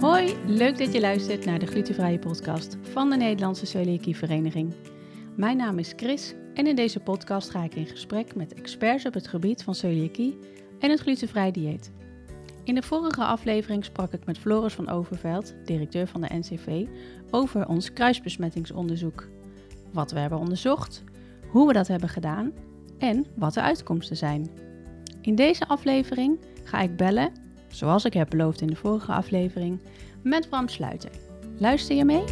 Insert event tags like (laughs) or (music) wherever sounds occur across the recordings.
Hoi, leuk dat je luistert naar de glutenvrije podcast van de Nederlandse Celiakievereniging. Mijn naam is Chris en in deze podcast ga ik in gesprek met experts op het gebied van celiakie en het glutenvrij dieet. In de vorige aflevering sprak ik met Floris van Overveld, directeur van de NCV, over ons kruisbesmettingsonderzoek. Wat we hebben onderzocht, hoe we dat hebben gedaan en wat de uitkomsten zijn. In deze aflevering ga ik bellen, zoals ik heb beloofd in de vorige aflevering, met Bram Sluiter. Luister je mee?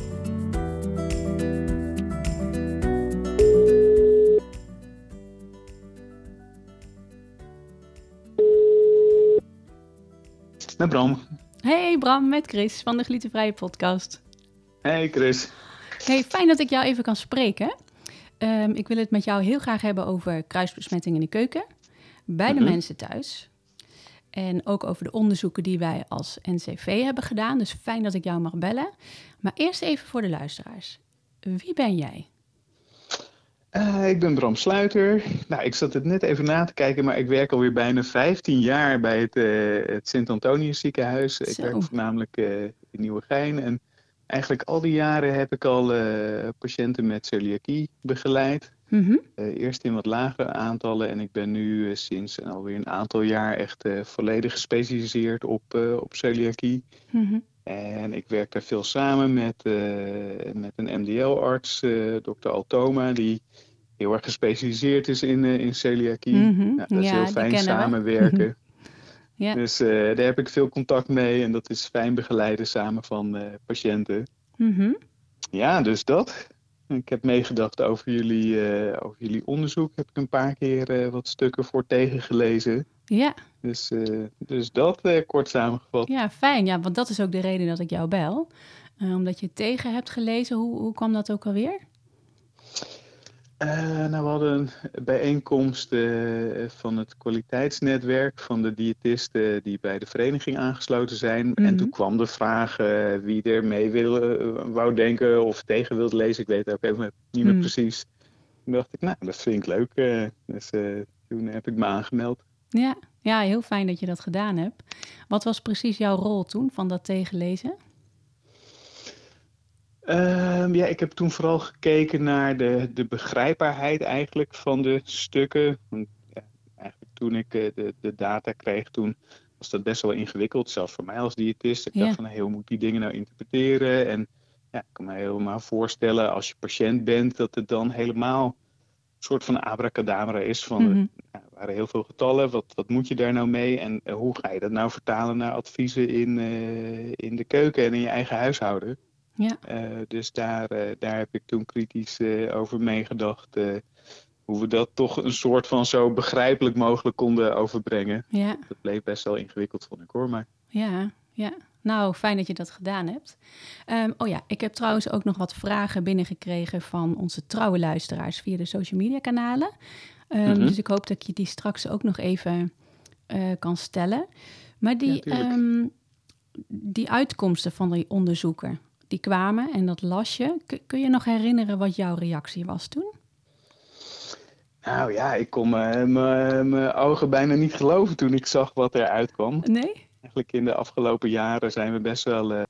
Met Bram. Hey Bram, met Chris van de Glutenvrije Podcast. Hey Chris. Hey, fijn dat ik jou even kan spreken. Ehm, ik wil het met jou heel graag hebben over kruisbesmetting in de keuken bij de Mhm. mensen thuis. En ook over de onderzoeken die wij als NCV hebben gedaan. Dus fijn dat ik jou mag bellen. Maar eerst even voor de luisteraars. Wie ben jij? Eh, ik ben Bram Sluiter. Nou, ik zat het net even na te kijken, maar ik werk alweer bijna 15 jaar bij het, eh, het Sint-Antonius ziekenhuis. Ik werk voornamelijk eh, in Nieuwegein. En eigenlijk al die jaren heb ik al patiënten met celiakie begeleid. Mhm. Eh, eerst in wat lagere aantallen en ik ben nu eh, sinds alweer een aantal jaar echt eh, volledig gespecialiseerd op, op celiakie. Mhm. En ik werk daar veel samen met, met een MDL-arts, dokter Altoma, die heel erg gespecialiseerd is in, in celiakie. Mhm. Nou, dat is Ja, heel fijn samenwerken. (laughs) Dus daar heb ik veel contact mee en dat is fijn begeleiden samen van patiënten. Ja, dus dat. Ik heb meegedacht over jullie, eh, over jullie onderzoek. Heb ik een paar keer eh, wat stukken voor tegengelezen. Ja. Dus, eh, dus dat kort samengevat. ja, fijn. Ja, want dat is ook de reden dat ik jou bel. Omdat je tegen hebt gelezen. Hoe, hoe kwam dat ook alweer? Eh, nou, we hadden een bijeenkomst eh, van het kwaliteitsnetwerk van de diëtisten die bij de vereniging aangesloten zijn. Mhm. En toen kwam de vraag eh, wie er mee wil, wou denken of tegen wilde lezen. Ik weet het ook even niet meer Mhm. precies. Toen dacht ik, nou, dat vind ik leuk. dus toen heb ik me aangemeld. Ja. ja, heel fijn dat je dat gedaan hebt. Wat was precies jouw rol toen van dat tegenlezen? Ehm, ja, ik heb toen vooral gekeken naar de, de begrijpbaarheid eigenlijk van de stukken. Want, ja, eigenlijk toen ik eh, de, de data kreeg, toen was dat best wel ingewikkeld. Zelfs voor mij als diëtist. Ik Ja. dacht van, hey, hoe moet ik die dingen nou interpreteren? En ja, ik kan me helemaal voorstellen als je patiënt bent, dat het dan helemaal een soort van abracadabra is. Van, Mhm. er waren heel veel getallen, wat, wat moet je daar nou mee? En eh, hoe ga je dat nou vertalen naar adviezen in, eh, in de keuken en in je eigen huishouden? Ja. Eh, dus daar, eh, daar heb ik toen kritisch eh, over meegedacht. hoe we dat toch een soort van zo begrijpelijk mogelijk konden overbrengen. Ja, Dat bleef best wel ingewikkeld, vond ik hoor. Maar ja, ja. Nou, fijn dat je dat gedaan hebt. Ehm, oh ja, ik heb trouwens ook nog wat vragen binnengekregen van onze trouwe luisteraars via de social media kanalen. Ehm, Mhm. Dus ik hoop dat ik je die straks ook nog even kan stellen. Maar die, Ja, ehm, die uitkomsten van die onderzoeken, die kwamen en dat las je. Kun- je nog herinneren wat jouw reactie was toen? nou ja, ik kon mijn- mijn ogen bijna niet geloven toen ik zag wat eruit kwam. Nee? Eigenlijk in de afgelopen jaren zijn we best wel, eh,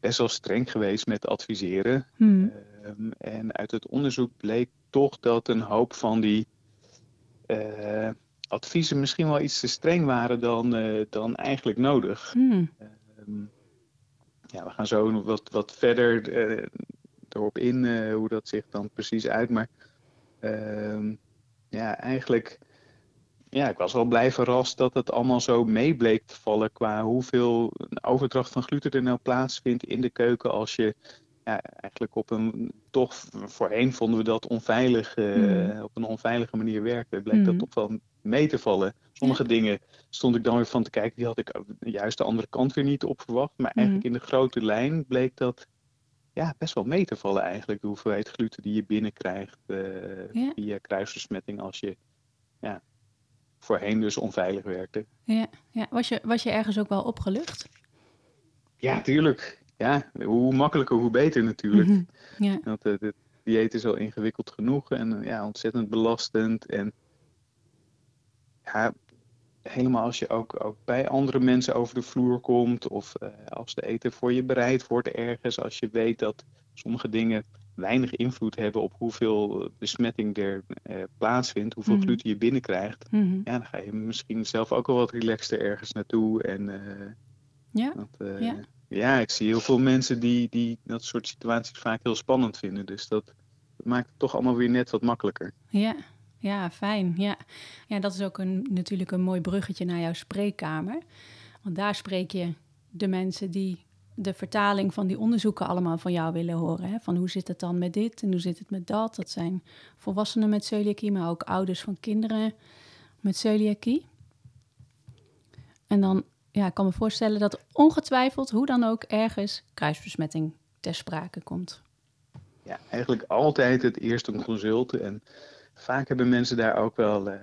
best wel streng geweest met adviseren. Hmm. Ehm, en uit het onderzoek bleek toch dat een hoop van die eh, adviezen misschien wel iets te streng waren dan, eh, dan eigenlijk nodig. Hmm. Ehm, ja, we gaan zo wat, wat verder eh, erop in eh, hoe dat zich dan precies uit. Maar ehm, ja, eigenlijk, ja, ik was wel blij verrast dat het allemaal zo mee bleek te vallen qua hoeveel overdracht van gluten er nou plaatsvindt in de keuken als je ja, eigenlijk op een, toch voorheen vonden we dat onveilig, eh, Mhm. op een onveilige manier werkte. Bleek dat Mhm. toch wel mee te vallen. Sommige dingen stond ik dan weer van te kijken, die had ik juist de andere kant weer niet op verwacht. Maar eigenlijk in de grote lijn bleek dat ja, best wel mee te vallen eigenlijk, de hoeveelheid gluten die je binnenkrijgt eh Ja. via kruisversmetting als je ja, voorheen dus onveilig werkte. Ja, ja. Was, je, was je ergens ook wel opgelucht? Ja, tuurlijk. Ja, hoe makkelijker, hoe beter natuurlijk. Mhm. Ja, Want het, het dieet is al ingewikkeld genoeg en eh, ja, ontzettend belastend. En ja, helemaal als je ook, ook bij andere mensen over de vloer komt, of uh, als de eten voor je bereid wordt ergens, als je weet dat sommige dingen weinig invloed hebben op hoeveel besmetting er uh, plaatsvindt, hoeveel mm gluten je binnenkrijgt, mm -hmm. ja, dan ga je misschien zelf ook wel wat relaxter ergens naartoe. En, uh, ja. Dat, ja. Ja, ik zie heel veel mensen die, die dat soort situaties vaak heel spannend vinden. Dus dat maakt het toch allemaal weer net wat makkelijker. Ja, ja, fijn. Ja. ja, dat is ook een, natuurlijk een mooi bruggetje naar jouw spreekkamer. Want daar spreek je de mensen die de vertaling van die onderzoeken allemaal van jou willen horen. Hè? Van hoe zit het dan met dit en hoe zit het met dat? Dat zijn volwassenen met celiakie, maar ook ouders van kinderen met celiakie. En dan, ja, ik kan me voorstellen dat ongetwijfeld, hoe dan ook, ergens kruisbesmetting ter sprake komt. Ja, eigenlijk altijd het eerste consult. En vaak hebben mensen daar ook wel. Uh,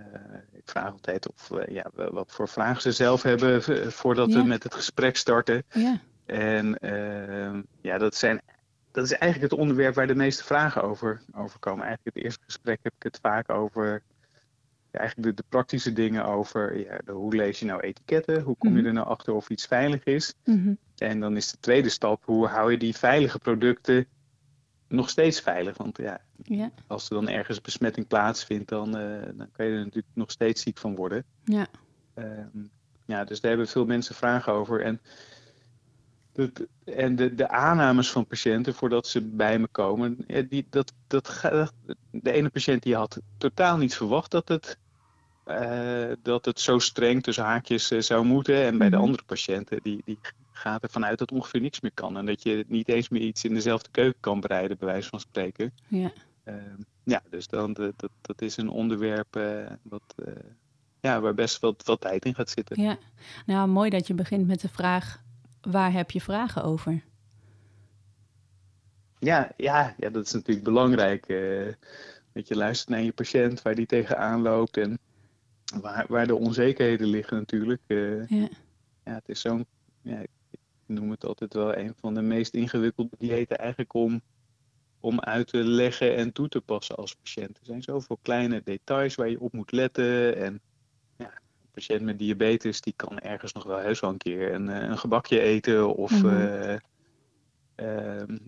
ik vraag altijd of uh, ja, wat voor vragen ze zelf hebben voordat ja. we met het gesprek starten. Ja. En uh, ja, dat, zijn, dat is eigenlijk het onderwerp waar de meeste vragen over, over komen. Eigenlijk het eerste gesprek heb ik het vaak over. Ja, eigenlijk de, de, praktische dingen over ja, de, hoe lees je nou etiketten? Hoe kom je Mhm. er nou achter of iets veilig is? Mhm. En dan is de tweede stap, hoe hou je die veilige producten nog steeds veilig? Want ja, Ja, als er dan ergens besmetting plaatsvindt, dan, eh, dan kan je er natuurlijk nog steeds ziek van worden. ja, Ehm, ja, dus daar hebben veel mensen vragen over. En, de, en de, de aannames van patiënten voordat ze bij me komen, ja, die, dat, dat, de ene patiënt die had totaal niet verwacht dat het, eh, dat het zo streng tussen haakjes eh, zou moeten. En bij de Mhm. andere patiënten, die, die gaat ervan uit dat ongeveer niks meer kan. En dat je niet eens meer iets in dezelfde keuken kan bereiden, bij wijze van spreken. ja. Ehm, ja, dus dan, dat, dat is een onderwerp eh, wat, ja, waar best wel wat tijd in gaat zitten. ja. Nou, mooi dat je begint met de vraag: waar heb je vragen over? Ja, ja, ja, dat is natuurlijk belangrijk. dat je luistert naar je patiënt, waar die tegenaan loopt en waar, waar de onzekerheden liggen natuurlijk. Eh, Ja, ja, het is zo'n, ja, ik noem het altijd wel een van de meest ingewikkelde diëten eigenlijk om, om uit te leggen en toe te passen als patiënt. Er zijn zoveel kleine details waar je op moet letten en ja, een patiënt met diabetes die kan ergens nog wel heus wel een keer een, eh, een gebakje eten of Mhm. eh,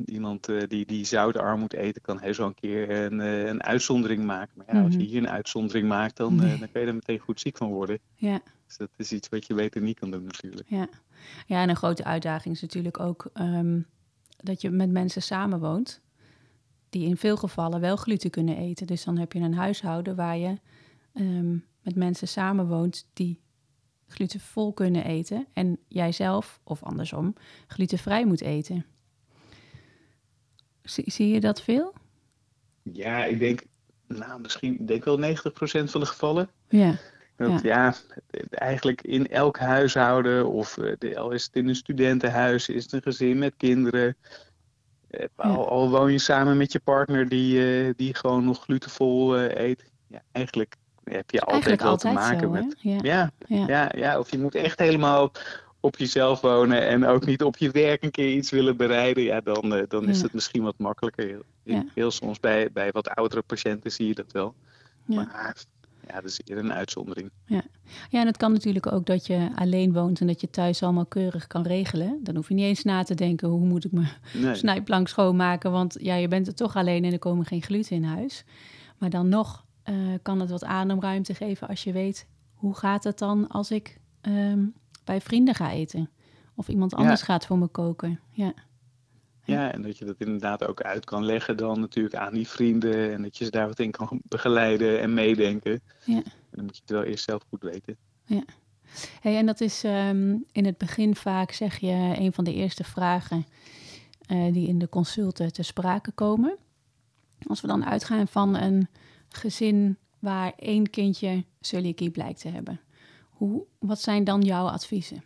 iemand eh, die, die zoutarm moet eten kan heus wel een keer een, eh, een uitzondering maken. Maar ja, als je Mhm. hier een uitzondering maakt, dan, eh, Nee. dan kan je er meteen goed ziek van worden. ja, Dus dat is iets wat je beter niet kan doen natuurlijk. ja. Ja, en een grote uitdaging is natuurlijk ook ehm, dat je met mensen samenwoont die in veel gevallen wel gluten kunnen eten. Dus dan heb je een huishouden waar je ehm, met mensen samenwoont die glutenvol kunnen eten en jijzelf, of andersom, glutenvrij moet eten. Zie, zie je dat veel? Ja, ik denk, nou misschien, ik denk wel 90% van de gevallen. Ja, Want ja, eigenlijk in elk huishouden, of eh, de- al is het in een studentenhuis, is het een gezin met kinderen. eh, Al, al woon je samen met je partner die, eh, die gewoon nog glutenvol eet. Ja, eigenlijk heb je altijd eigenlijk wel altijd te maken zo, met. Ja, ja, ja, ja, of je moet echt helemaal op jezelf wonen en ook niet op je werk een keer iets willen bereiden. Ja, dan, eh, dan is Ja. het misschien wat makkelijker. Heel, Ja. heel soms bij, bij wat oudere patiënten zie je dat wel. ja. Maar ja, dat is eerder een uitzondering. Ja, en het kan natuurlijk ook dat je alleen woont en dat je thuis allemaal keurig kan regelen. Dan hoef je niet eens na te denken, hoe moet ik mijn Nee. snijplank schoonmaken? Want ja, je bent er toch alleen en er komen geen gluten in huis. Maar dan nog eh, kan het wat ademruimte geven als je weet, hoe gaat het dan als ik ehm, bij vrienden ga eten? Of iemand anders gaat voor me koken. Ja, Ja, en dat je dat inderdaad ook uit kan leggen dan natuurlijk aan die vrienden. En dat je ze daar wat in kan begeleiden en meedenken. Ja. En dan moet je het wel eerst zelf goed weten. Hey, en dat is ehm, in het begin vaak, zeg je, een van de eerste vragen eh, die in de consulten te sprake komen. Als we dan uitgaan van een gezin waar één kindje celiakie blijkt te hebben, hoe, wat zijn dan jouw adviezen?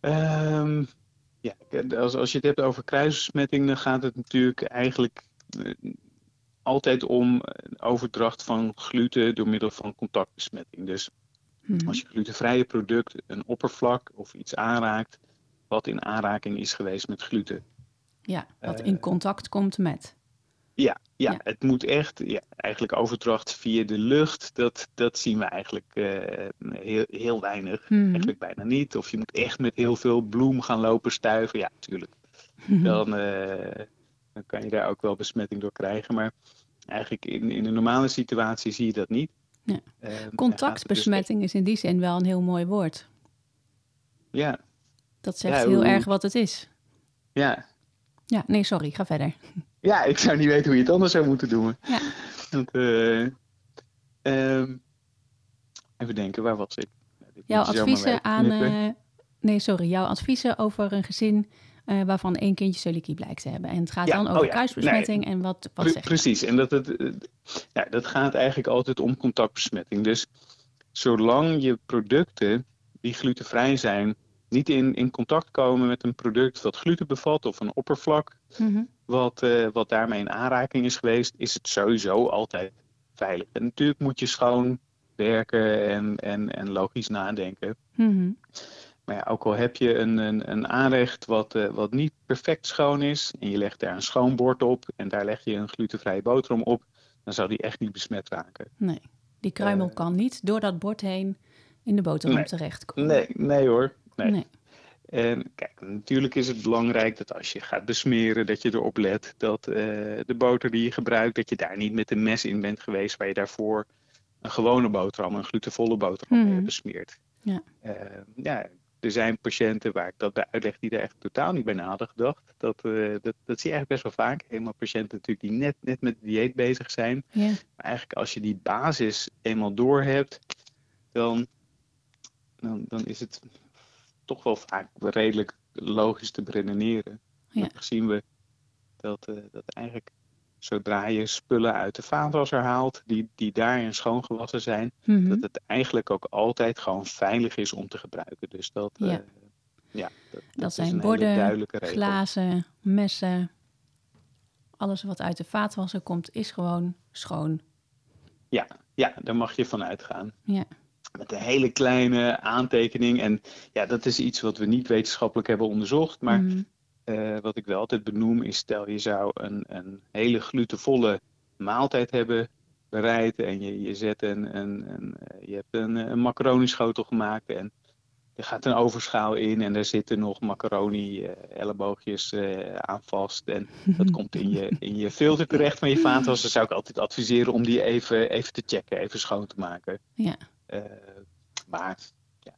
Ehm, ja, als, als je het hebt over kruisbesmetting, dan gaat het natuurlijk eigenlijk eh, altijd om overdracht van gluten door middel van contactbesmetting. Dus Mhm. als je glutenvrije product, een oppervlak of iets aanraakt, wat in aanraking is geweest met gluten. Ja, wat eh, in contact komt met. Ja, ja, Ja. het moet echt, ja, eigenlijk overdracht via de lucht, dat, dat zien we eigenlijk eh, heel, heel weinig. Mhm. Eigenlijk bijna niet. Of je moet echt met heel veel bloem gaan lopen stuiven. Ja, natuurlijk. Dan, eh, dan kan je daar ook wel besmetting door krijgen. Maar eigenlijk in, in een normale situatie zie je dat niet. Ja. Gaat dus Contactbesmetting is in die zin wel een heel mooi woord. ja, Dat zegt Ja, heel hoe- erg wat het is. ja. Ja, nee, sorry, ga verder. (laughs) ja, ik zou niet weten hoe je het anders zou moeten doen. Ja. Want, eh, ehm, even denken, waar was ik? Jouw adviezen aan. eh, nee, sorry. Jouw adviezen over een gezin eh, waarvan één kindje celiakie blijkt te hebben. En het gaat Ja, dan oh over ja. kruisbesmetting en wat, wat Pre-? Precies, en dat, het, ja, dat gaat eigenlijk altijd om contactbesmetting. Dus zolang je producten die glutenvrij zijn, niet in, in contact komen met een product dat gluten bevat of een oppervlak Mhm. wat, eh, wat daarmee in aanraking is geweest, is het sowieso altijd veilig. En natuurlijk moet je schoon werken en, en, en logisch nadenken. Mhm. Maar ja, ook al heb je een, een, een aanrecht wat, eh, wat niet perfect schoon is, en je legt daar een schoon bord op en daar leg je een glutenvrije boterham op, dan zou die echt niet besmet raken. Nee, die kruimel Eh. kan niet door dat bord heen in de boterham Nee. terechtkomen. Nee, nee hoor. Nee. Nee. En kijk, natuurlijk is het belangrijk dat als je gaat besmeren, dat je erop let dat eh, de boter die je gebruikt, dat je daar niet met een mes in bent geweest waar je daarvoor een gewone boterham, een glutenvolle boterham Mhm. hebt besmeerd. Ja. Eh, ja, er zijn patiënten waar ik dat bij uitleg die er echt totaal niet bij na hadden gedacht. Dat, eh, dat, dat zie je eigenlijk best wel vaak. Helemaal patiënten natuurlijk die net, net met dieet bezig zijn. Ja. Maar eigenlijk als je die basis eenmaal door hebt, dan, dan, dan is het toch wel vaak redelijk logisch te beredeneren. Ja. Dan zien we dat, eh, dat eigenlijk zodra je spullen uit de vaatwasser haalt, die, die daarin schoongewassen zijn, Mhm. dat het eigenlijk ook altijd gewoon veilig is om te gebruiken. Dus dat, Ja. eh, ja, dat, zijn borden. Glazen, messen, alles wat uit de vaatwasser komt is gewoon schoon. Ja, daar mag je van uitgaan. Ja. Met een hele kleine aantekening. En ja, dat is iets wat we niet wetenschappelijk hebben onderzocht. Maar Mhm. eh, wat ik wel altijd benoem is, stel je zou een, een hele glutenvolle maaltijd hebben bereid. En je, je zet een, een, een, eh, je hebt een, een macaroni-schotel gemaakt. En er gaat een overschaal in en daar zitten nog macaroni-elleboogjes eh, aan vast. En dat (laughs) komt in je, in je filter terecht van je vaatwasser. Dan zou ik altijd adviseren om die even, even te checken, even schoon te maken. Ja. Eh, maar, ja,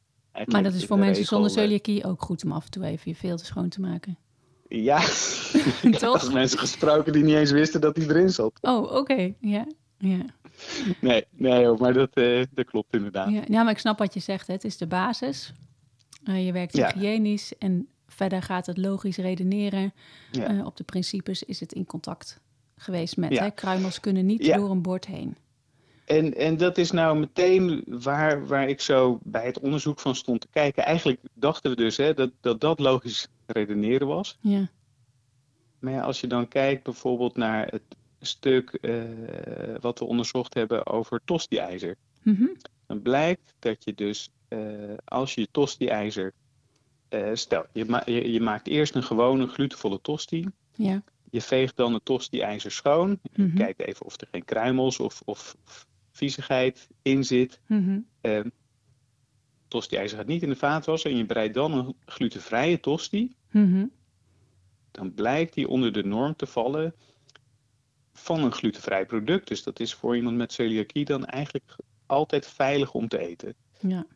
Maar dat is voor mensen regel, zonder eh, celiakie ook goed om af en toe even je filter schoon te maken. Ja, (laughs) Toch? mensen gesproken die niet eens wisten dat die erin zat. Oh, oké. Ja. Ja. Nee, nee hoor, maar dat, eh, dat klopt inderdaad. Ja. ja, maar ik snap wat je zegt. Hè. Het is de basis. Je werkt Ja. hygiënisch en verder gaat het logisch redeneren. Ja. Op de principes is het in contact geweest met. Ja. Hè. Kruimels kunnen niet door een bord heen. En, en dat is nou meteen waar, waar ik zo bij het onderzoek van stond te kijken. Eigenlijk dachten we dus hè, dat, dat dat logisch redeneren was. Ja. Maar ja, als je dan kijkt bijvoorbeeld naar het stuk eh, wat we onderzocht hebben over tosti-ijzer. Mhm. Dan blijkt dat je dus, eh, als je tosti-ijzer, eh, stel, je, ma- je, je maakt eerst een gewone glutenvolle tosti. Ja. Je veegt dan het tosti-ijzer schoon. Je Mhm. kijkt even of er geen kruimels of, of, of viezigheid in zit. Mhm. Eh, tosti-ijzer gaat niet in de vaatwasser en je bereidt dan een glutenvrije tosti. Mhm. Dan blijkt die onder de norm te vallen van een glutenvrij product. Dus dat is voor iemand met celiakie dan eigenlijk altijd veilig om te eten. Ja.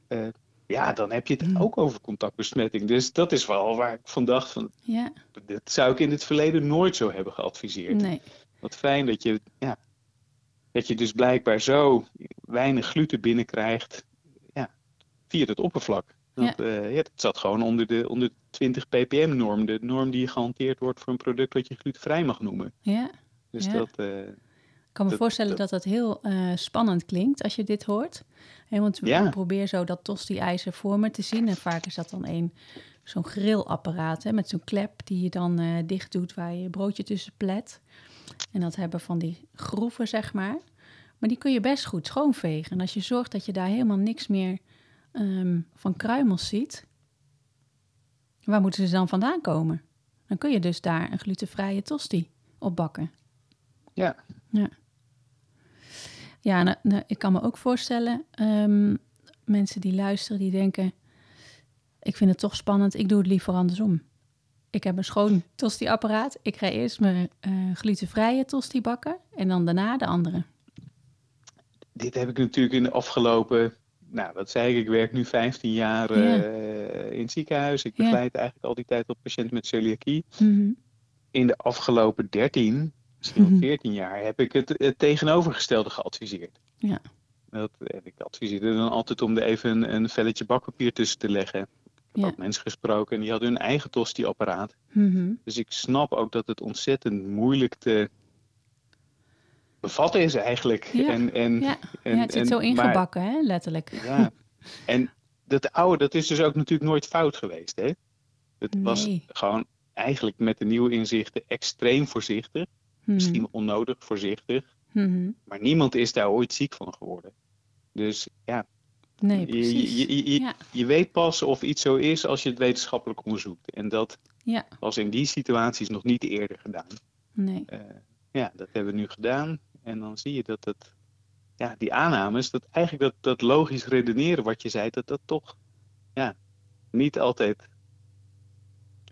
Ja, dan heb je het Mhm. ook over contactbesmetting. Dus dat is wel waar ik van dacht van, Ja. dit zou ik in het verleden nooit zo hebben geadviseerd. Nee. Wat fijn dat je, ja, dat je dus blijkbaar zo weinig gluten binnenkrijgt ja, via het oppervlak. Want ja. ja, dat zat gewoon onder de, onder de 20 ppm norm, de norm die gehanteerd wordt voor een product wat je glutenvrij mag noemen. Ja. Dus Ja. dat, eh, Ik kan me Dat- voorstellen dat dat heel eh, spannend klinkt als je dit hoort. Hè, want Ja. ik probeer zo dat tosti-ijzer voor me te zien. En vaak is dat dan een zo'n grillapparaat hè, met zo'n klep die je dan eh, dicht doet waar je je broodje tussen plet. En dat hebben van die groeven, zeg maar. Maar die kun je best goed schoonvegen. En als je zorgt dat je daar helemaal niks meer ehm, van kruimels ziet, waar moeten ze dan vandaan komen? Dan kun je dus daar een glutenvrije tosti op bakken. Ja. Ja, ja nou, nou, ik kan me ook voorstellen, um, mensen die luisteren, die denken... ik vind het toch spannend, ik doe het liever andersom. Ik heb een schoon tosti-apparaat. Ik ga eerst mijn uh, glutenvrije tosti bakken en dan daarna de andere. Dit heb ik natuurlijk in de afgelopen nou, dat zei ik, ik werk nu 15 jaar uh, in het ziekenhuis. Ik begeleid eigenlijk al die tijd op patiënten met celiakie. Mm In de afgelopen 13, misschien wel 14 jaar, heb ik het, het tegenovergestelde geadviseerd. Ja. Dat, ik adviseerde dan altijd om er even een, een velletje bakpapier tussen te leggen. Ik heb ja. mensen gesproken en die hadden hun eigen tosti-apparaat. Mm Dus ik snap ook dat het ontzettend moeilijk te bevatten is eigenlijk. Ja, en, en, ja. En, ja het zit en, zo ingebakken, hè, letterlijk. Ja, en dat oude, dat is dus ook natuurlijk nooit fout geweest. Hè? Het Nee. was gewoon eigenlijk met de nieuwe inzichten extreem voorzichtig. Mhm. Misschien onnodig voorzichtig. Mhm. Maar niemand is daar ooit ziek van geworden. Dus ja, Nee, je, precies. je, je, je, Ja. je weet pas of iets zo is als je het wetenschappelijk onderzoekt. En dat Ja, was in die situaties nog niet eerder gedaan. nee. Eh, ja, dat hebben we nu gedaan. En dan zie je dat het, ja, die aannames, dat eigenlijk dat, dat logisch redeneren wat je zei, dat dat toch, ja, niet altijd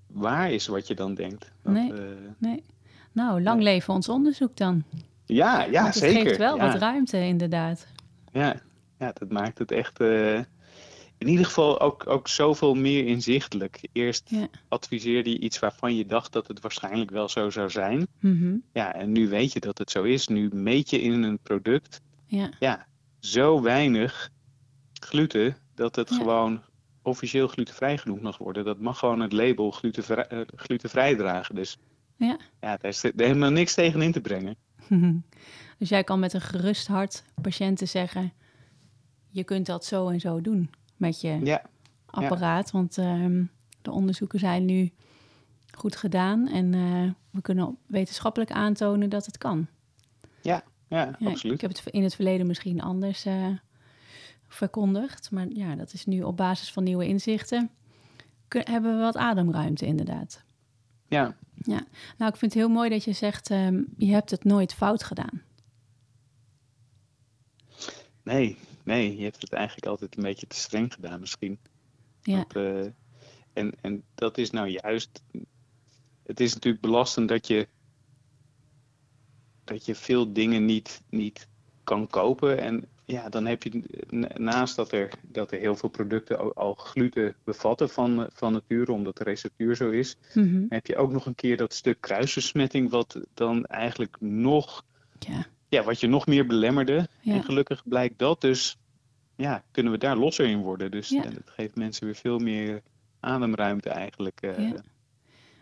waar is wat je dan denkt. Dat, Nee. eh, nee. Nou, lang leven ons onderzoek dan. ja, ja, Want het zeker. geeft wel ja, wat ruimte, inderdaad. Ja, ja, dat maakt het echt, eh, in ieder geval ook, ook zoveel meer inzichtelijk. Eerst Ja. adviseerde je iets waarvan je dacht dat het waarschijnlijk wel zo zou zijn. Mhm. Ja, en nu weet je dat het zo is. Nu meet je in een product Ja, ja, zo weinig gluten dat het Ja. gewoon officieel glutenvrij genoemd mag worden. Dat mag gewoon het label glutenvrij, eh, glutenvrij dragen. Dus ja. ja, daar is helemaal niks tegen in te brengen. (laughs) Dus jij kan met een gerust hart patiënten zeggen: je kunt dat zo en zo doen met je Ja, apparaat. Want ehm, de onderzoeken zijn nu goed gedaan en eh, we kunnen wetenschappelijk aantonen dat het kan. ja, Ja, absoluut. Ik heb het in het verleden misschien anders eh, verkondigd, maar ja, dat is nu op basis van nieuwe inzichten. kun- hebben we wat ademruimte, inderdaad. Ja, Ja, nou, ik vind het heel mooi dat je zegt: ehm, je hebt het nooit fout gedaan. nee, nee, je hebt het eigenlijk altijd een beetje te streng gedaan misschien. Ja, Dat, eh, en, en dat is nou juist. Het is natuurlijk belastend dat je. dat je veel dingen niet, niet kan kopen. En ja, dan heb je na- naast dat er, dat er heel veel producten al, al gluten bevatten van, van nature, omdat de receptuur zo is, Mhm. heb je ook nog een keer dat stuk kruisbesmetting, wat dan eigenlijk nog. ja. Ja, wat je nog meer belemmerde. Ja. En gelukkig blijkt dat dus. Ja, kunnen we daar losser in worden. Dus Ja. ja, dat geeft mensen weer veel meer ademruimte eigenlijk. eh, Ja.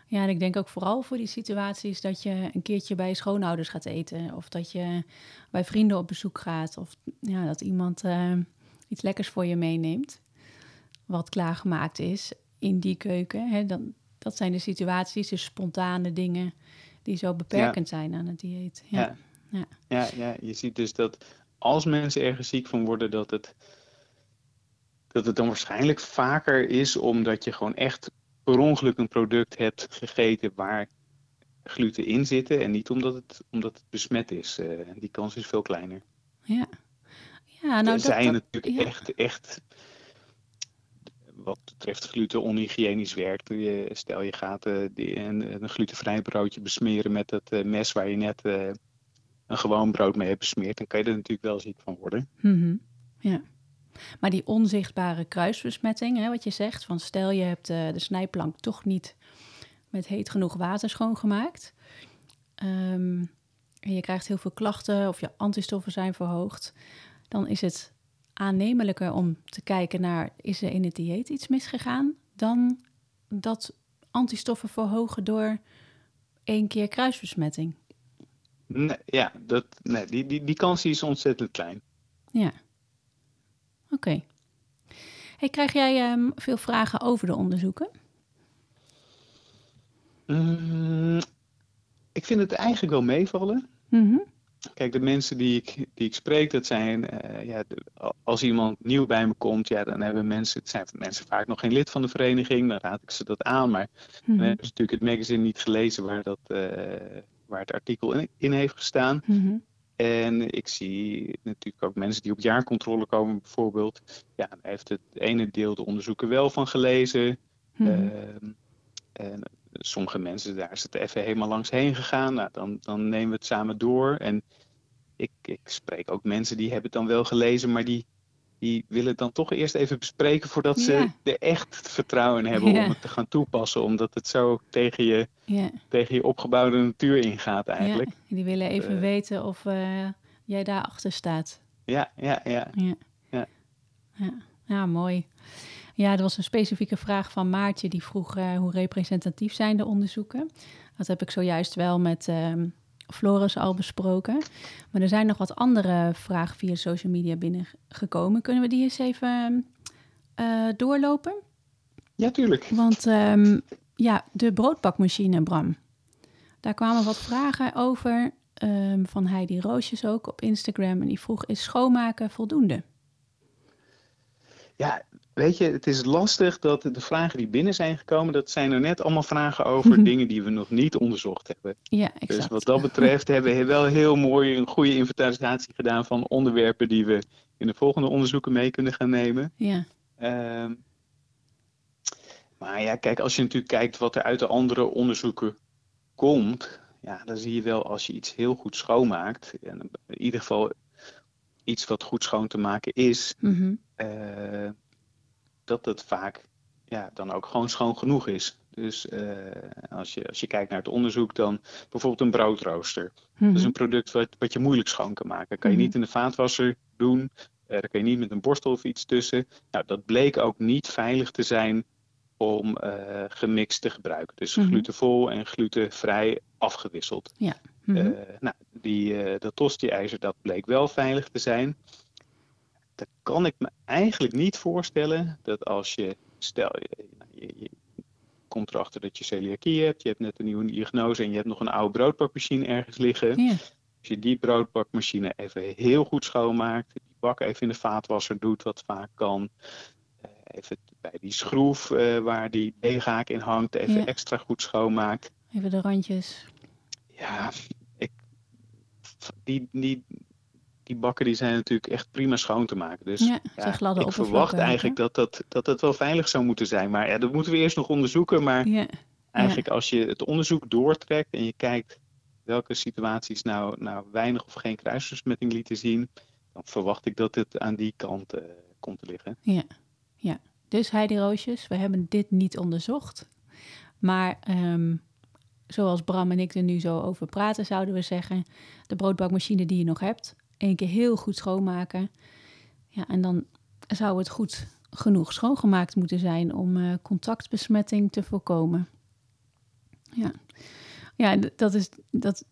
Ja, en ik denk ook vooral voor die situaties dat je een keertje bij je schoonouders gaat eten. Of dat je bij vrienden op bezoek gaat. Of ja, dat iemand eh, iets lekkers voor je meeneemt. Wat klaargemaakt is in die keuken. Hè, dan, dat zijn de situaties, de spontane dingen die zo beperkend zijn aan het dieet. Ja. Ja. Ja, ja, je ziet dus dat als mensen ergens ziek van worden, dat het, dat het dan waarschijnlijk vaker is omdat je gewoon echt per ongeluk een product hebt gegeten waar gluten in zitten en niet omdat het, omdat het besmet is. Eh, die kans is veel kleiner. ja. ja nou, dat, je dat- natuurlijk ja. echt, echt wat betreft gluten onhygiënisch werkt. Je, stel je gaat eh, die, een, een glutenvrij broodje besmeren met het eh, mes waar je net een gewoon brood mee hebt besmeerd, dan kan je er natuurlijk wel ziek van worden. Mhm, Ja. Maar die onzichtbare kruisbesmetting, hè, wat je zegt, van stel je hebt eh, de snijplank toch niet met heet genoeg water schoongemaakt. ehm, en je krijgt heel veel klachten of je antistoffen zijn verhoogd. Dan is het aannemelijker om te kijken naar, is er in het dieet iets misgegaan? Dan dat antistoffen verhogen door één keer kruisbesmetting. Nee, ja, dat, nee, die, die, die kans is ontzettend klein. Ja. Oké. Hey, krijg jij ehm, veel vragen over de onderzoeken? Mm, ik vind het eigenlijk wel meevallen. Mhm. Kijk, de mensen die ik, die ik spreek, dat zijn, eh, ja, de- als iemand nieuw bij me komt, ja, dan hebben mensen, het zijn mensen vaak nog geen lid van de vereniging, dan raad ik ze dat aan. Maar dan hebben ze natuurlijk het magazine niet gelezen waar dat, eh, waar het artikel in, in heeft gestaan. Mhm. En ik zie natuurlijk ook mensen die op jaarcontrole komen, bijvoorbeeld. Ja, heeft het ene deel de onderzoeken wel van gelezen. Mhm. Ehm, en sommige mensen, daar is het even helemaal langs heen gegaan. Nou, dan, dan nemen we het samen door. En ik, ik spreek ook mensen die hebben het dan wel gelezen, maar die, die willen het dan toch eerst even bespreken voordat ze Ja. er echt het vertrouwen in hebben Ja. om het te gaan toepassen. Omdat het zo tegen je, ja. tegen je opgebouwde natuur ingaat eigenlijk. Die willen even Eh. weten of eh, jij daarachter staat. Ja, ja, ja. Ja. Ja. Ja. ja, mooi. Ja, er was een specifieke vraag van Maartje die vroeg eh, hoe representatief zijn de onderzoeken. Dat heb ik zojuist wel met ehm Floris al besproken. Maar er zijn nog wat andere vragen via social media binnengekomen. Kunnen we die eens even eh, doorlopen? Ja, tuurlijk. Want ehm, ja, de broodbakmachine, Bram. Daar kwamen wat vragen over ehm, van Heidi Roosjes ook op Instagram. En die vroeg, is schoonmaken voldoende? Ja, weet je, het is lastig dat de vragen die binnen zijn gekomen, dat zijn er net allemaal vragen over dingen die we nog niet onderzocht hebben. Ja, exact. Dus wat dat betreft hebben we wel heel mooi een goede inventarisatie gedaan van onderwerpen die we in de volgende onderzoeken mee kunnen gaan nemen. Ja, Ehm, maar ja, kijk, als je natuurlijk kijkt wat er uit de andere onderzoeken komt, ja, dan zie je wel als je iets heel goed schoonmaakt, en in ieder geval iets wat goed schoon te maken is, mhm. eh, dat het vaak ja, dan ook gewoon schoon genoeg is. Dus eh, als, je, als je kijkt naar het onderzoek, dan bijvoorbeeld een broodrooster. Dat is Mhm. een product wat, wat je moeilijk schoon kan maken. Kan je Mhm. niet in de vaatwasser doen. eh daar kan je niet met een borstel of iets tussen. Nou, dat bleek ook niet veilig te zijn om eh, gemixt te gebruiken. Dus Mhm. glutenvol en glutenvrij afgewisseld. Mhm. Eh, nou, die, dat tosti-ijzer, dat bleek wel veilig te zijn. Dan kan ik me eigenlijk niet voorstellen dat als je, stel je, je, je komt erachter dat je celiakie hebt, je hebt net een nieuwe diagnose en je hebt nog een oude broodbakmachine ergens liggen. ja. Als je die broodbakmachine even heel goed schoonmaakt, die bak even in de vaatwasser doet, wat vaak kan. eh, Even bij die schroef eh, waar die deeghaak in hangt, even Ja. extra goed schoonmaakt. Even de randjes. Ja, ik, die, die, die bakken die zijn natuurlijk echt prima schoon te maken. Dus Ja, ik verwacht eigenlijk dat, dat, dat het wel veilig zou moeten zijn. Maar ja, dat moeten we eerst nog onderzoeken. Maar Ja, eigenlijk als je het onderzoek doortrekt en je kijkt welke situaties nou, nou weinig of geen kruisbesmetting lieten zien, dan verwacht ik dat het aan die kant eh, komt te liggen. ja, ja. Dus Heidi Roosjes, we hebben dit niet onderzocht. Maar ehm, zoals Bram en ik er nu zo over praten, zouden we zeggen... de broodbakmachine die je nog hebt, één keer heel goed schoonmaken. Ja, en dan zou het goed genoeg schoongemaakt moeten zijn... om eh, contactbesmetting te voorkomen. Ja, ja dat, is, dat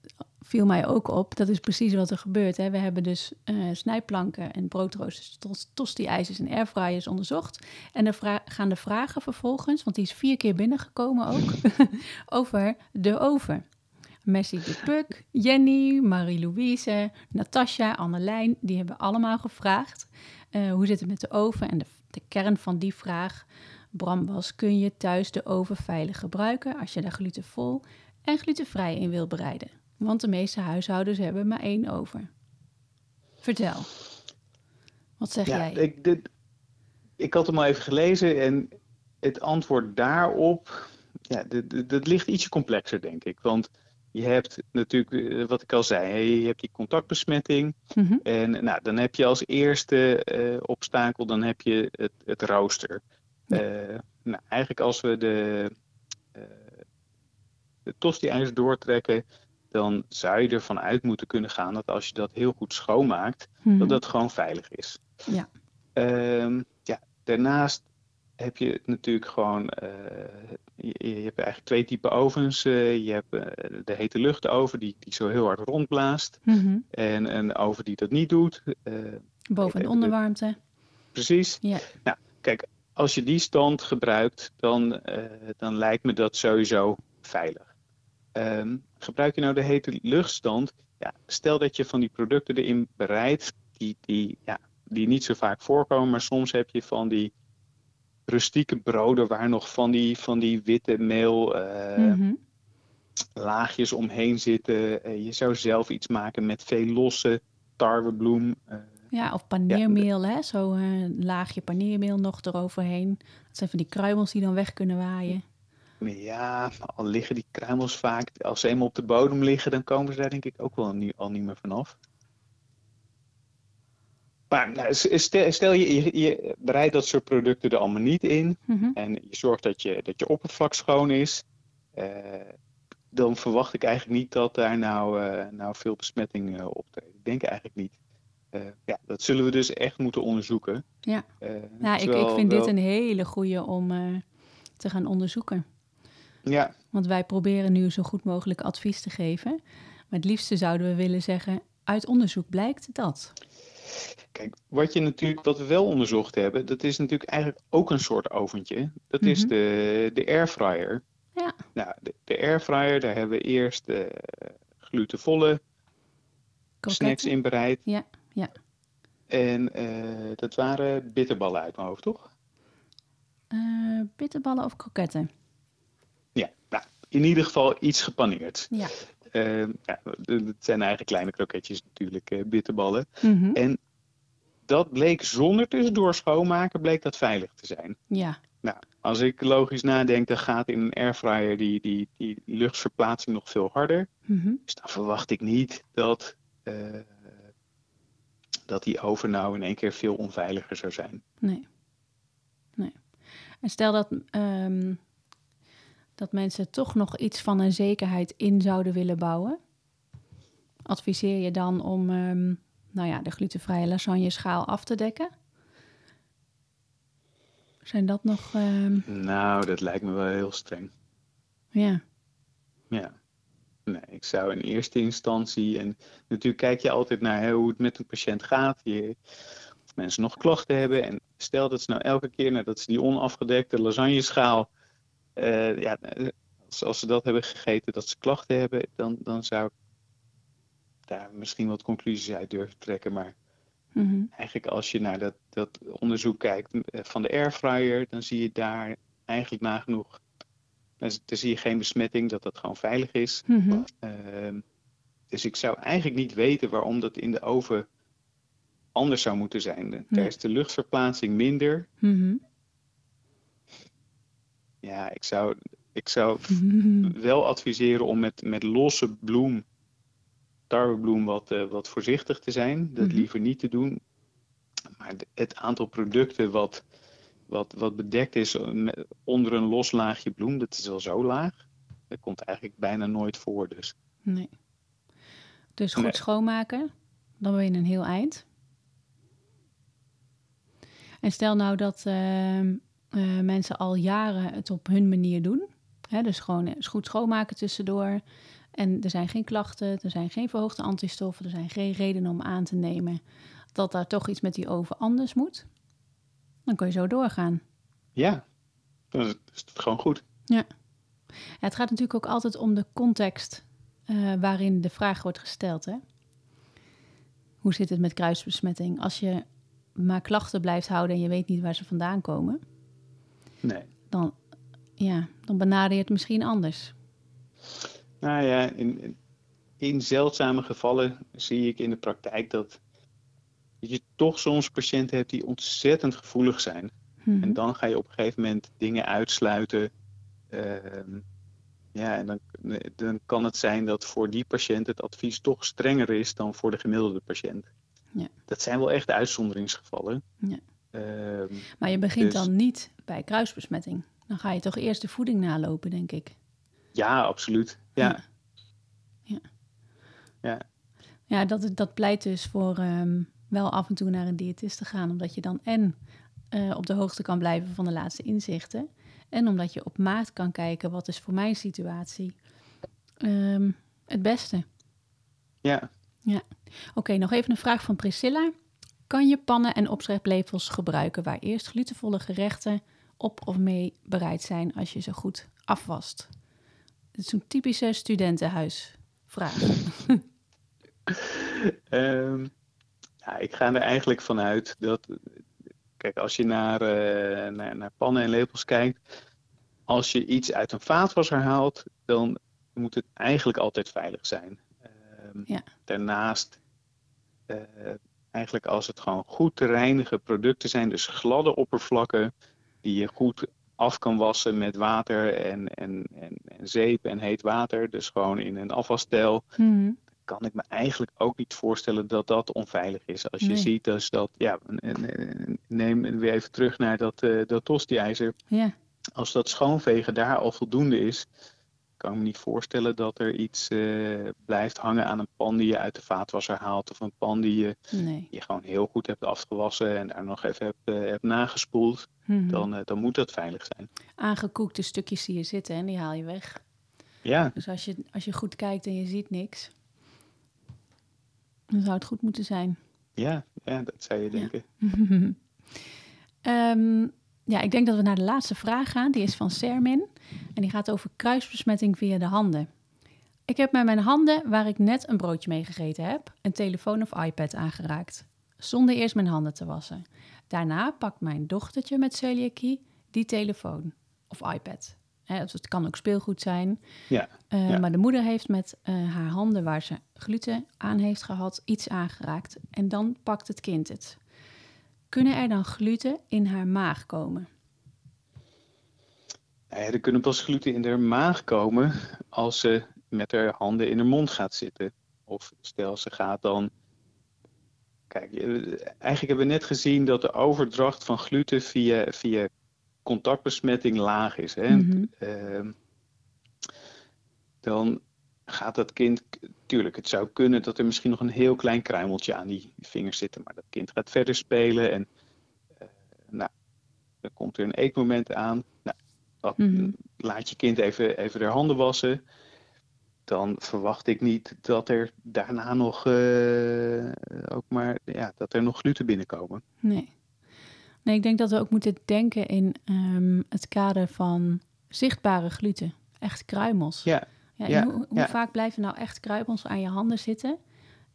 viel mij ook op. Dat is precies wat er gebeurt. Hè. We hebben dus eh, snijplanken en broodroosters, tos- tosti-ijzers en airfryers onderzocht. En dan gaan de vragen vervolgens, want die is vier keer binnengekomen ook, (laughs) over de oven. Messi de Puk, Jenny, Marie-Louise, Natasja, Annelijn, die hebben allemaal gevraagd eh, hoe zit het met de oven. En de, de kern van die vraag, Bram, was: kun je thuis de oven veilig gebruiken als je daar glutenvol en glutenvrij in wil bereiden? Want de meeste huishoudens hebben maar één oven. Vertel. Wat zeg ja, jij? ik, dit, ik had hem al even gelezen en het antwoord daarop, ja, dat ligt ietsje complexer, denk ik. Want je hebt natuurlijk, eh, wat ik al zei, je hebt die contactbesmetting. Mhm, En nou, dan heb je als eerste eh, obstakel, dan heb je het, het rooster. Ja. Eh, nou, eigenlijk als we de, eh de tosti-ijzer doortrekken, dan zou je ervan uit moeten kunnen gaan dat als je dat heel goed schoonmaakt, mhm. dat dat gewoon veilig is. Ja. Ehm, ja, daarnaast heb je natuurlijk gewoon, eh, je, je hebt eigenlijk twee typen ovens. Eh, je hebt eh, de hete luchtoven die, die zo heel hard rondblaast. Mhm. En een oven die dat niet doet. Boven- en onderwarmte. precies. Ja. Nou, kijk, als je die stand gebruikt, dan, dan lijkt me dat sowieso veilig. Ehm, gebruik je nou de hete luchtstand? Ja, stel dat je van die producten erin bereidt, die, die, ja, die niet zo vaak voorkomen, maar soms heb je van die rustieke broden waar nog van die, van die witte meel eh, Mhm. laagjes omheen zitten. Eh, je zou zelf iets maken met veel losse tarwebloem. Uh, ja, of paneermeel, hè? Zo een laagje paneermeel nog eroverheen. Dat zijn van die kruimels die dan weg kunnen waaien. Ja, al liggen die kruimels vaak, als ze eenmaal op de bodem liggen, dan komen ze daar denk ik ook wel al niet meer vanaf. Maar nou, stel, je, je, bereidt dat soort producten er allemaal niet in mhm. en je zorgt dat je, dat je oppervlak schoon is, uh, dan verwacht ik eigenlijk niet dat daar nou, uh, nou veel besmetting uh, optreedt. Ik denk eigenlijk niet. ja, dat zullen we dus echt moeten onderzoeken. Ja, nou, ik, ik vind dit een hele goede om te gaan onderzoeken. Ja. Want wij proberen nu zo goed mogelijk advies te geven. Maar het liefste zouden we willen zeggen, uit onderzoek blijkt dat. Kijk, wat, je natuurlijk, wat we wel onderzocht hebben, dat is natuurlijk eigenlijk ook een soort oventje. Dat is mhm. de, de airfryer. Ja. Nou, de, de airfryer, daar hebben we eerst uh, glutenvolle snacks in bereid. Ja, ja. En uh, dat waren bitterballen uit mijn hoofd, toch? Uh, bitterballen of kroketten? Ja, nou, in ieder geval iets gepaneerd. Ja. Uh, ja, het zijn eigenlijk kleine kroketjes natuurlijk, uh, bitterballen. Mm En dat bleek zonder tussendoor schoonmaken, bleek dat veilig te zijn. Ja. Nou, als ik logisch nadenk, dan gaat in een airfryer die, die, die luchtverplaatsing nog veel harder. Mm Dus dan verwacht ik niet dat, uh, dat die oven nou in één keer veel onveiliger zou zijn. Nee. Nee. En stel dat um, dat mensen toch nog iets van een zekerheid in zouden willen bouwen, adviseer je dan om um, nou ja, de glutenvrije lasagne schaal af te dekken? Zijn dat nog. Um... Nou, dat lijkt me wel heel streng. Ja. Ja. Nee, ik zou in eerste instantie. En natuurlijk kijk je altijd naar hoe het met een patiënt gaat. Je, of mensen nog klachten hebben. En stel dat ze nou elke keer nadat ze die onafgedekte lasagneschaal uh, ja, als, ze dat hebben gegeten, dat ze klachten hebben, dan, dan zou ik daar misschien wat conclusies uit durven trekken. Maar mhm. eigenlijk als je naar dat, dat onderzoek kijkt eh, van de airfryer, dan zie je daar eigenlijk nagenoeg, dan, zie je geen besmetting, dat dat gewoon veilig is. Mhm. Ehm, dus ik zou eigenlijk niet weten waarom dat in de oven anders zou moeten zijn. Daar is de luchtverplaatsing minder. Mm ja, ik zou, ik zou (laughs) wel adviseren om met, met losse bloem, tarwebloem, wat, uh, wat voorzichtig te zijn. Dat mhm. liever niet te doen. Maar het aantal producten wat, wat, wat bedekt is onder een los laagje bloem, dat is wel zo laag. Dat komt eigenlijk bijna nooit voor. Dus. Nee. Dus goed schoonmaken, dan ben je een heel eind. En stel nou dat, uh, uh, mensen al jaren het op hun manier doen. Hè, dus gewoon goed schoonmaken tussendoor. En er zijn geen klachten, er zijn geen verhoogde antistoffen, er zijn geen redenen om aan te nemen dat daar toch iets met die oven anders moet. Dan kun je zo doorgaan. Ja, dan is het gewoon goed. Ja. ja het gaat natuurlijk ook altijd om de context uh, waarin de vraag wordt gesteld. Hè? Hoe zit het met kruisbesmetting? Als je maar klachten blijft houden en je weet niet waar ze vandaan komen, Nee. Dan, ja, dan benader je het misschien anders. Nou ja, in, in zeldzame gevallen zie ik in de praktijk dat je toch soms patiënten hebt die ontzettend gevoelig zijn. Mhm. En dan ga je op een gegeven moment dingen uitsluiten. Ehm, ja, en dan, dan kan het zijn dat voor die patiënt het advies toch strenger is dan voor de gemiddelde patiënt. Ja. Dat zijn wel echt uitzonderingsgevallen. Ja. Ehm, maar je begint dus dan niet bij kruisbesmetting. Dan ga je toch eerst de voeding nalopen, denk ik. Ja, absoluut. Ja. Ja, ja. ja dat, dat pleit dus voor ehm, wel af en toe naar een diëtist te gaan. Omdat je dan en uh, op de hoogte kan blijven van de laatste inzichten. En omdat je op maat kan kijken wat is voor mijn situatie um, het beste. Ja. Ja. Oké, nog even een vraag van Priscilla kan je pannen en opschrijflepels gebruiken waar eerst glutenvolle gerechten op of mee bereid zijn als je ze goed afwast. Het is een typische studentenhuisvraag. um, (laughs) ja, ik ga er eigenlijk vanuit dat, kijk, als je naar, uh, naar, naar, pannen en lepels kijkt, als je iets uit een vaatwasser haalt, dan moet het eigenlijk altijd veilig zijn. Ehm, Ja. Daarnaast, eh, eigenlijk als het gewoon goed te reinigen producten zijn, dus gladde oppervlakken die je goed af kan wassen met water en, en, en, en zeep en heet water, dus gewoon in een afwasstijl, Mhm. kan ik me eigenlijk ook niet voorstellen dat dat onveilig is. Als je Nee. ziet dus dat, ja, neem weer even terug naar dat, eh dat tosti-ijzer. Ja, Als dat schoonvegen daar al voldoende is, kan me niet voorstellen dat er iets eh, blijft hangen aan een pan die je uit de vaatwasser haalt. Of een pan die je, nee. je gewoon heel goed hebt afgewassen en daar nog even hebt, eh, hebt nagespoeld. Mhm. Dan, eh, dan moet dat veilig zijn. Aangekoekte stukjes zie je zitten en die haal je weg. Ja, Dus als je, als je goed kijkt en je ziet niks, dan zou het goed moeten zijn. ja, ja dat zou je Ja. denken. (laughs) Ja, ik denk dat we naar de laatste vraag gaan. Die is van Sermin. En die gaat over kruisbesmetting via de handen. Ik heb met mijn handen, waar ik net een broodje mee gegeten heb, een telefoon of iPad aangeraakt. Zonder eerst mijn handen te wassen. Daarna pakt mijn dochtertje met celiakie die telefoon of iPad. Dus het kan ook speelgoed zijn. Ja, Eh, ja. Maar de moeder heeft met eh, haar handen waar ze gluten aan heeft gehad iets aangeraakt. En dan pakt het kind het. Kunnen er dan gluten in haar maag komen? Ja, er kunnen pas gluten in haar maag komen als ze met haar handen in haar mond gaat zitten. Of stel ze gaat dan. Kijk, eh, eigenlijk hebben we net gezien dat de overdracht van gluten via, via contactbesmetting laag is. Hè? Mhm. Ehm, dan gaat dat kind, tuurlijk, het zou kunnen dat er misschien nog een heel klein kruimeltje aan die vingers zit, maar dat kind gaat verder spelen en eh, nou, dan komt er een eetmoment aan. Nou, dat, Mhm. laat je kind even, even de handen wassen. Dan verwacht ik niet dat er daarna nog eh, ook maar ja, dat er nog gluten binnenkomen. Nee. Nee, ik denk dat we ook moeten denken in ehm, het kader van zichtbare gluten. Echt kruimels. Ja, Ja, hoe hoe ja. vaak blijven nou echt kruimels aan je handen zitten,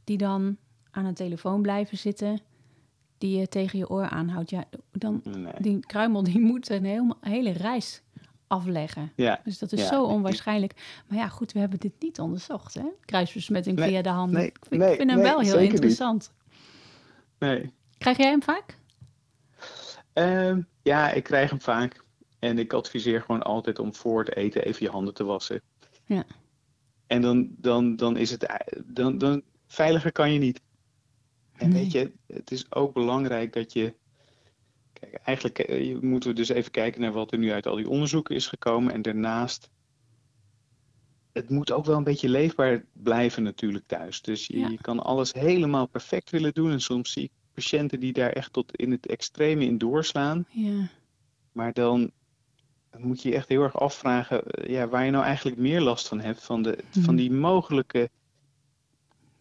die dan aan een telefoon blijven zitten, die je tegen je oor aanhoudt? Ja, dan, nee. die kruimel die moet een heel, hele reis afleggen. ja, Dus dat is Ja, zo onwaarschijnlijk. Maar ja, goed, we hebben dit niet onderzocht, hè? Kruisbesmetting Nee, via de handen. nee, ik vind, nee, ik vind hem wel heel niet. interessant. nee. Krijg jij hem vaak? Ehm, ja, ik krijg hem vaak. En ik adviseer gewoon altijd om voor het eten even je handen te wassen. Ja. En dan, dan, dan is het, dan, dan, veiliger kan je niet. En Nee. weet je, het is ook belangrijk dat je, kijk, eigenlijk eh, je- moeten we dus even kijken naar wat er nu uit al die onderzoeken is gekomen. En daarnaast, het moet ook wel een beetje leefbaar blijven natuurlijk thuis. Dus je, Ja. je kan alles helemaal perfect willen doen. En soms zie ik patiënten die daar echt tot in het extreme in doorslaan. Ja, Maar dan moet je je echt heel erg afvragen eh, ja, waar je nou eigenlijk meer last van hebt. Van, de, Mhm. van die mogelijke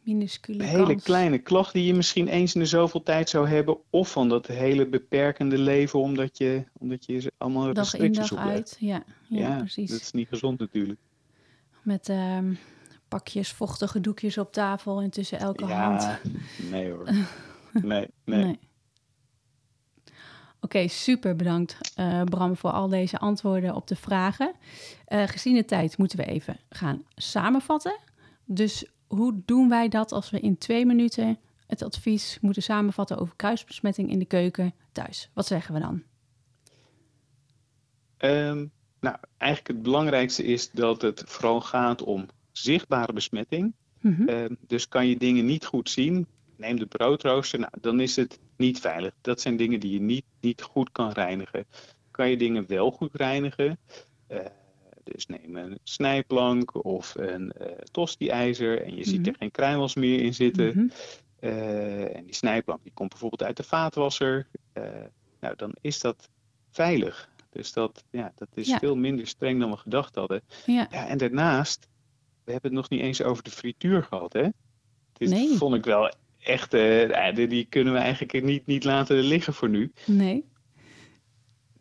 minuscule hele kans. kleine klacht die je misschien eens in de zoveel tijd zou hebben. Of van dat hele beperkende leven omdat je, omdat je ze allemaal Dag in dag uit. Ja, ja, precies. dat is niet gezond natuurlijk. Met ehm, pakjes vochtige doekjes op tafel en tussen elke hand. Ja, nee hoor. (laughs) Nee, nee. Nee. Oké, super bedankt eh, Bram voor al deze antwoorden op de vragen. Eh, gezien de tijd moeten we even gaan samenvatten. Dus hoe doen wij dat als we in twee minuten het advies moeten samenvatten over kruisbesmetting in de keuken thuis? Wat zeggen we dan? Ehm, nou, eigenlijk het belangrijkste is dat het vooral gaat om zichtbare besmetting. Mhm. Ehm, dus kan je dingen niet goed zien, neem de broodrooster, nou, dan is het niet veilig. Dat zijn dingen die je niet, niet goed kan reinigen. Kan je dingen wel goed reinigen? Eh, dus neem een snijplank of een eh tosti-ijzer en je ziet Mhm. er geen kruimels meer in zitten. Mhm. Eh, en die snijplank die komt bijvoorbeeld uit de vaatwasser. Nou, dan is dat veilig. Dus dat, ja, dat is Ja. veel minder streng dan we gedacht hadden. Ja, Ja, en daarnaast, we hebben het nog niet eens over de frituur gehad, hè? Dit Nee. vond ik wel echt, eh, die, die kunnen we eigenlijk niet, niet laten liggen voor nu. nee.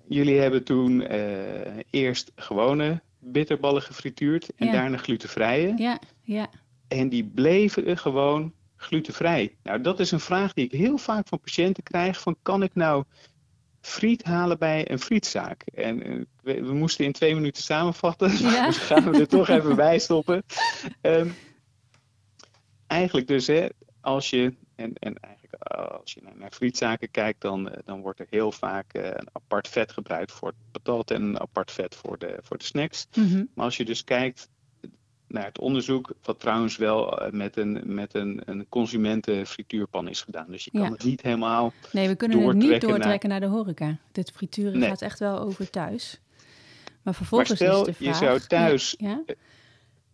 Jullie hebben toen eh, eerst gewone bitterballen gefrituurd en Ja. daarna glutenvrije. Ja, ja. En die bleven gewoon glutenvrij. Nou, dat is een vraag die ik heel vaak van patiënten krijg: van kan ik nou friet halen bij een frietzaak. En eh, we, we moesten in twee minuten samenvatten, Ja. (laughs) dus gaan we er toch even bij stoppen. (laughs) Ehm, eigenlijk dus, hè, als je, en, en eigenlijk als je naar, frietzaken kijkt, dan, eh, dan wordt er heel vaak eh, een apart vet gebruikt voor het patat en een apart vet voor de, voor de snacks. Mhm. Maar als je dus kijkt naar het onderzoek, wat trouwens wel eh, met een, met een, een consumentenfrituurpan is gedaan. Dus je kan Ja. het niet helemaal. Nee, we kunnen het niet Doortrekken naar... de horeca. Dit frituren Nee. gaat echt wel over thuis. Maar vervolgens Maar stel, is de je vraag... zou thuis- Ja?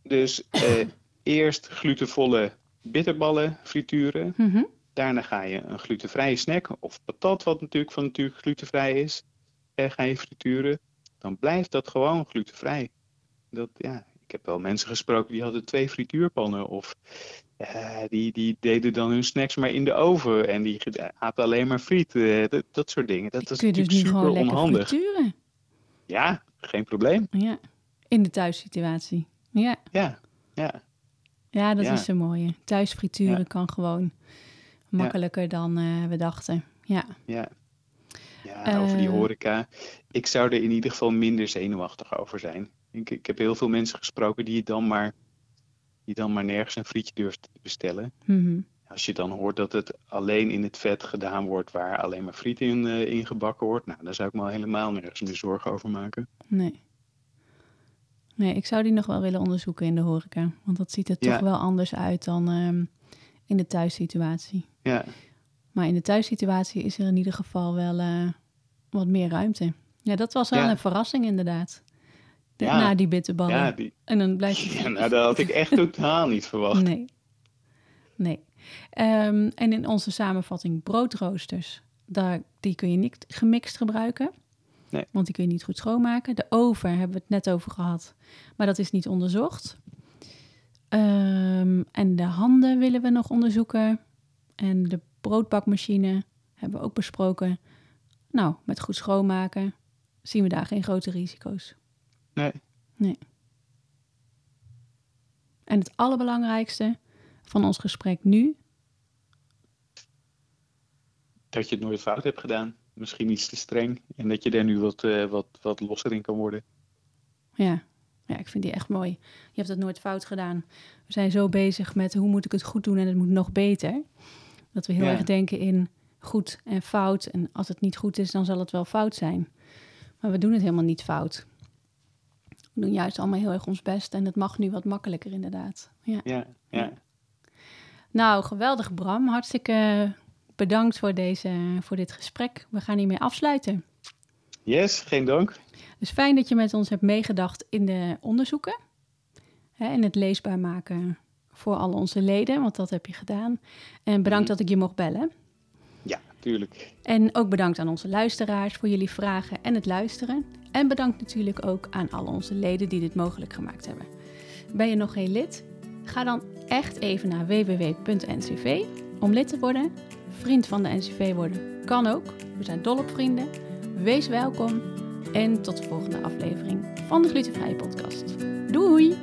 Dus eh, eerst glutenvolle bitterballen frituren. Mhm. Daarna ga je een glutenvrije snack of patat, wat natuurlijk van natuurlijk glutenvrij is, eh, ga je frituren. Dan blijft dat gewoon glutenvrij. Dat, ja, ik heb wel mensen gesproken die hadden twee frituurpannen of eh, die, die deden dan hun snacks maar in de oven en die aten alleen maar friet. eh, dat, dat soort dingen. Dat is dus natuurlijk nu super onhandig. frituren. Ja, geen probleem. Ja. In de thuissituatie. Ja, Ja, ja, ja dat Ja. is een mooie. Thuis frituren Ja. kan gewoon makkelijker dan eh, we dachten. Ja. ja. Ja, over die Eh. horeca. Ik zou er in ieder geval minder zenuwachtig over zijn. Ik, ik heb heel veel mensen gesproken die, dan maar, die dan maar nergens een frietje durven te bestellen. Mhm. Als je dan hoort dat het alleen in het vet gedaan wordt waar alleen maar friet in, eh, in gebakken wordt, nou, daar zou ik me al helemaal nergens meer zorgen over maken. Nee. Nee, ik zou die nog wel willen onderzoeken in de horeca. Want dat ziet er Ja. toch wel anders uit dan ehm, in de thuissituatie. Ja, Maar in de thuissituatie is er in ieder geval wel eh, wat meer ruimte. Ja, dat was wel Ja. een verrassing inderdaad. De- Ja. Na die bitterballen. ja, die, En dan blijft het... ja nou, dat had ik echt (laughs) totaal niet verwacht. Nee. Nee. Ehm, en in onze samenvatting broodroosters, daar, die kun je niet gemixt gebruiken. Nee. Want die kun je niet goed schoonmaken. De oven hebben we het net over gehad, maar dat is niet onderzocht. Ehm, en de handen willen we nog onderzoeken. En de broodbakmachine hebben we ook besproken. Nou, met goed schoonmaken zien we daar geen grote risico's. Nee. En het allerbelangrijkste van ons gesprek nu Dat je het nooit fout hebt gedaan. Misschien iets te streng. En dat je daar nu wat, eh, wat, wat losser in kan worden. Ja. ja, ik vind die echt mooi. Je hebt het nooit fout gedaan. We zijn zo bezig met hoe moet ik het goed doen en het moet nog beter. Dat we heel Ja. erg denken in goed en fout. En als het niet goed is, dan zal het wel fout zijn. Maar we doen het helemaal niet fout. We doen juist allemaal heel erg ons best en het mag nu wat makkelijker inderdaad. Ja. Ja, ja. Nou, geweldig Bram. Hartstikke bedankt voor, deze, voor dit gesprek. We gaan hiermee afsluiten. Yes, geen dank. Dus fijn dat je met ons hebt meegedacht in de onderzoeken. Hè, in het leesbaar maken voor al onze leden, want dat heb je gedaan. En bedankt Mhm. dat ik je mocht bellen. Ja, tuurlijk. En ook bedankt aan onze luisteraars voor jullie vragen en het luisteren. En bedankt natuurlijk ook aan al onze leden die dit mogelijk gemaakt hebben. Ben je nog geen lid? Ga dan echt even naar www.ncv om lid te worden. Vriend van de NCV worden kan ook. We zijn dol op vrienden. Wees welkom en tot de volgende aflevering van de Glutenvrije Podcast. Doei!